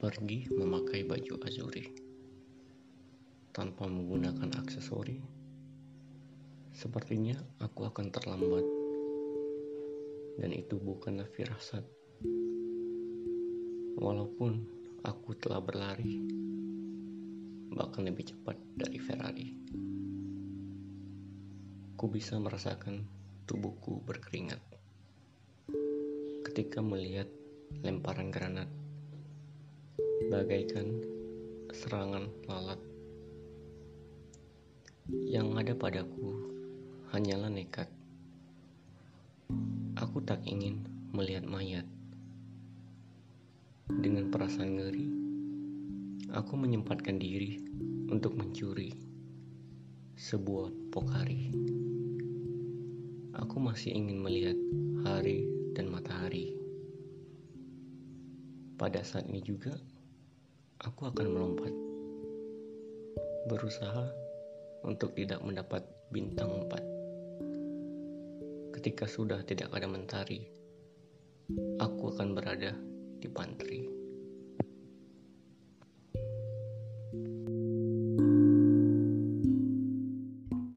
pergi memakai baju azuri tanpa menggunakan aksesori. Sepertinya aku akan terlambat, dan itu bukanlah firasat. Walaupun aku telah berlari, bahkan lebih cepat dari Ferrari, ku bisa merasakan tubuhku berkeringat ketika melihat lemparan granat bagaikan serangan lalat. Yang ada padaku hanyalah nekat. Aku tak ingin melihat mayat. Dengan perasaan ngeri, aku menyempatkan diri untuk mencuri sebuah pokari. Aku masih ingin melihat hari dan matahari. Pada saat ini juga, aku akan melompat. Berusaha untuk tidak mendapat bintang empat. Ketika sudah tidak ada mentari, aku akan berada di pantry.